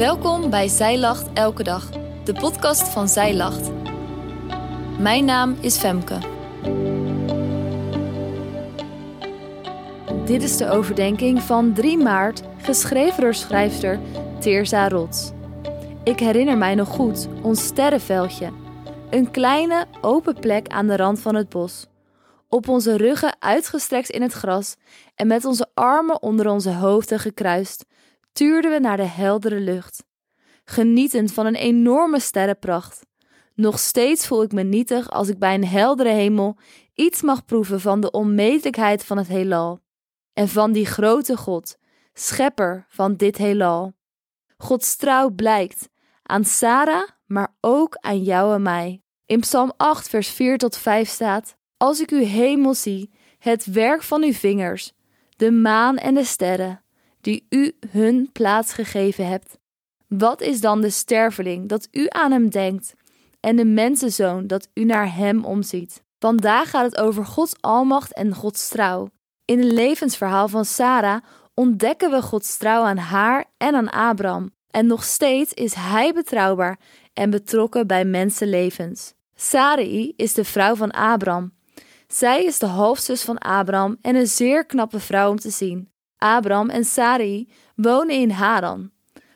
Welkom bij Zij Lacht Elke Dag, de podcast van Zij Lacht. Mijn naam is Femke. Dit is de overdenking van 3 maart, geschreven door schrijfster Teerza Rots. Ik herinner mij nog goed ons sterrenveldje. Een kleine, open plek aan de rand van het bos. Op onze ruggen uitgestrekt in het gras en met onze armen onder onze hoofden gekruist, tuurden we naar de heldere lucht. Genietend van een enorme sterrenpracht. Nog steeds voel ik me nietig als ik bij een heldere hemel iets mag proeven van de onmetelijkheid van het heelal. En van die grote God, schepper van dit heelal. Gods trouw blijkt aan Sarah, maar ook aan jou en mij. In Psalm 8, vers 4 tot 5 staat: Als ik uw hemel zie, het werk van uw vingers, de maan en de sterren, die u hun plaats gegeven hebt. Wat is dan de sterveling dat u aan hem denkt, en de mensenzoon dat u naar hem omziet? Vandaag gaat het over Gods almacht en Gods trouw. In het levensverhaal van Sarah ontdekken we Gods trouw aan haar en aan Abraham. En nog steeds is hij betrouwbaar en betrokken bij mensenlevens. Sarai is de vrouw van Abraham. Zij is de halfzus van Abraham en een zeer knappe vrouw om te zien. Abraham en Sarai wonen in Haran.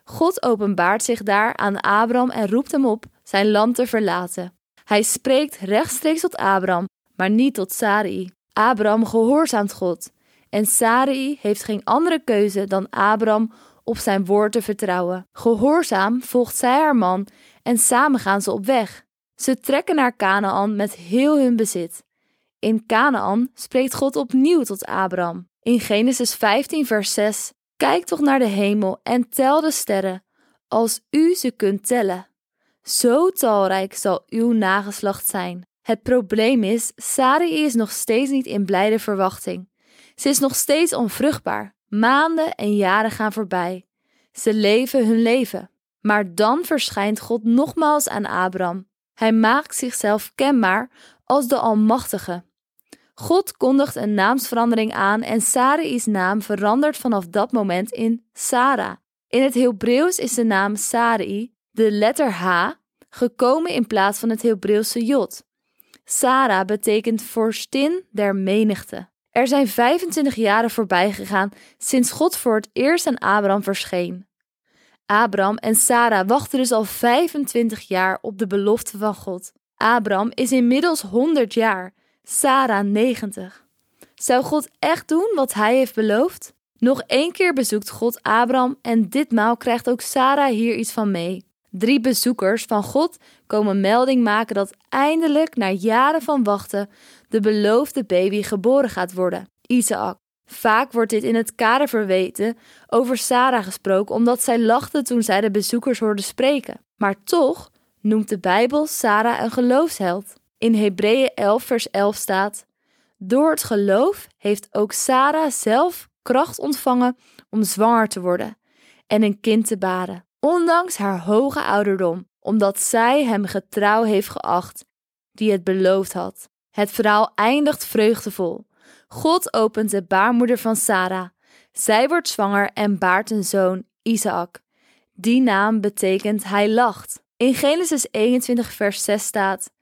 God openbaart zich daar aan Abraham en roept hem op zijn land te verlaten. Hij spreekt rechtstreeks tot Abraham, maar niet tot Sarai. Abraham gehoorzaamt God en Sarai heeft geen andere keuze dan Abraham op zijn woord te vertrouwen. Gehoorzaam volgt zij haar man en samen gaan ze op weg. Ze trekken naar Canaan met heel hun bezit. In Canaan spreekt God opnieuw tot Abraham. In Genesis 15, vers 6: Kijk toch naar de hemel en tel de sterren, als u ze kunt tellen. Zo talrijk zal uw nageslacht zijn. Het probleem is, Sarai is nog steeds niet in blijde verwachting. Ze is nog steeds onvruchtbaar. Maanden en jaren gaan voorbij. Ze leven hun leven. Maar dan verschijnt God nogmaals aan Abraham. Hij maakt zichzelf kenbaar als de Almachtige. God kondigt een naamsverandering aan en Sarai's naam verandert vanaf dat moment in Sarah. In het Hebreeuws is de naam Sarai, de letter H, gekomen in plaats van het Hebreeuwse Jod. Sarah betekent vorstin der menigte. Er zijn 25 jaren voorbij gegaan sinds God voor het eerst aan Abraham verscheen. Abraham en Sarah wachten dus al 25 jaar op de belofte van God. Abraham is inmiddels 100 jaar, Sarah 90. Zou God echt doen wat hij heeft beloofd? Nog één keer bezoekt God Abraham en ditmaal krijgt ook Sarah hier iets van mee. Drie bezoekers van God komen melding maken dat eindelijk, na jaren van wachten, de beloofde baby geboren gaat worden, Isaac. Vaak wordt dit in het kader verweten over Sarah gesproken omdat zij lachte toen zij de bezoekers hoorde spreken. Maar toch noemt de Bijbel Sarah een geloofsheld. In Hebreeën 11 vers 11 staat: Door het geloof heeft ook Sarah zelf kracht ontvangen om zwanger te worden en een kind te baren, ondanks haar hoge ouderdom, omdat zij hem getrouw heeft geacht die het beloofd had. Het verhaal eindigt vreugdevol. God opent de baarmoeder van Sarah. Zij wordt zwanger en baart een zoon, Isaac. Die naam betekent hij lacht. In Genesis 21, vers 6 staat: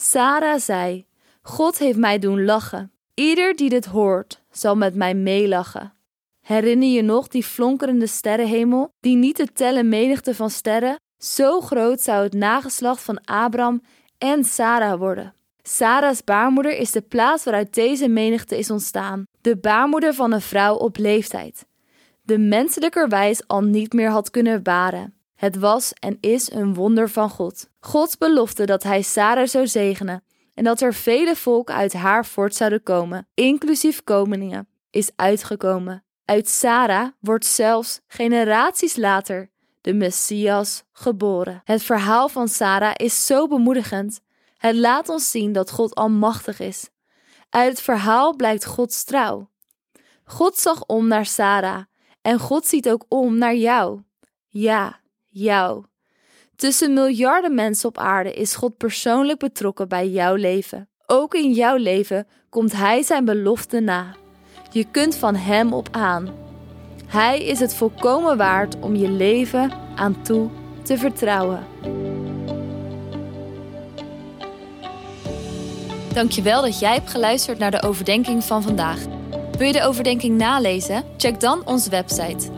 Sarah zei: God heeft mij doen lachen. Ieder die dit hoort, zal met mij meelachen. Herinner je nog die flonkerende sterrenhemel, die niet te tellen menigte van sterren? Zo groot zou het nageslacht van Abraham en Sarah worden. Sarah's baarmoeder is de plaats waaruit deze menigte is ontstaan, de baarmoeder van een vrouw op leeftijd, de menselijkerwijs al niet meer had kunnen baren. Het was en is een wonder van God. Gods belofte dat hij Sarah zou zegenen en dat er vele volken uit haar voort zouden komen, inclusief koningen, is uitgekomen. Uit Sarah wordt zelfs generaties later de Messias geboren. Het verhaal van Sarah is zo bemoedigend het laat ons zien dat God almachtig is. Uit het verhaal blijkt Gods trouw. God zag om naar Sarah en God ziet ook om naar jou. Ja, jou. Tussen miljarden mensen op aarde is God persoonlijk betrokken bij jouw leven. Ook in jouw leven komt Hij zijn belofte na. Je kunt van Hem op aan. Hij is het volkomen waard om je leven aan toe te vertrouwen. Dankjewel dat jij hebt geluisterd naar de overdenking van vandaag. Wil je de overdenking nalezen? Check dan onze website.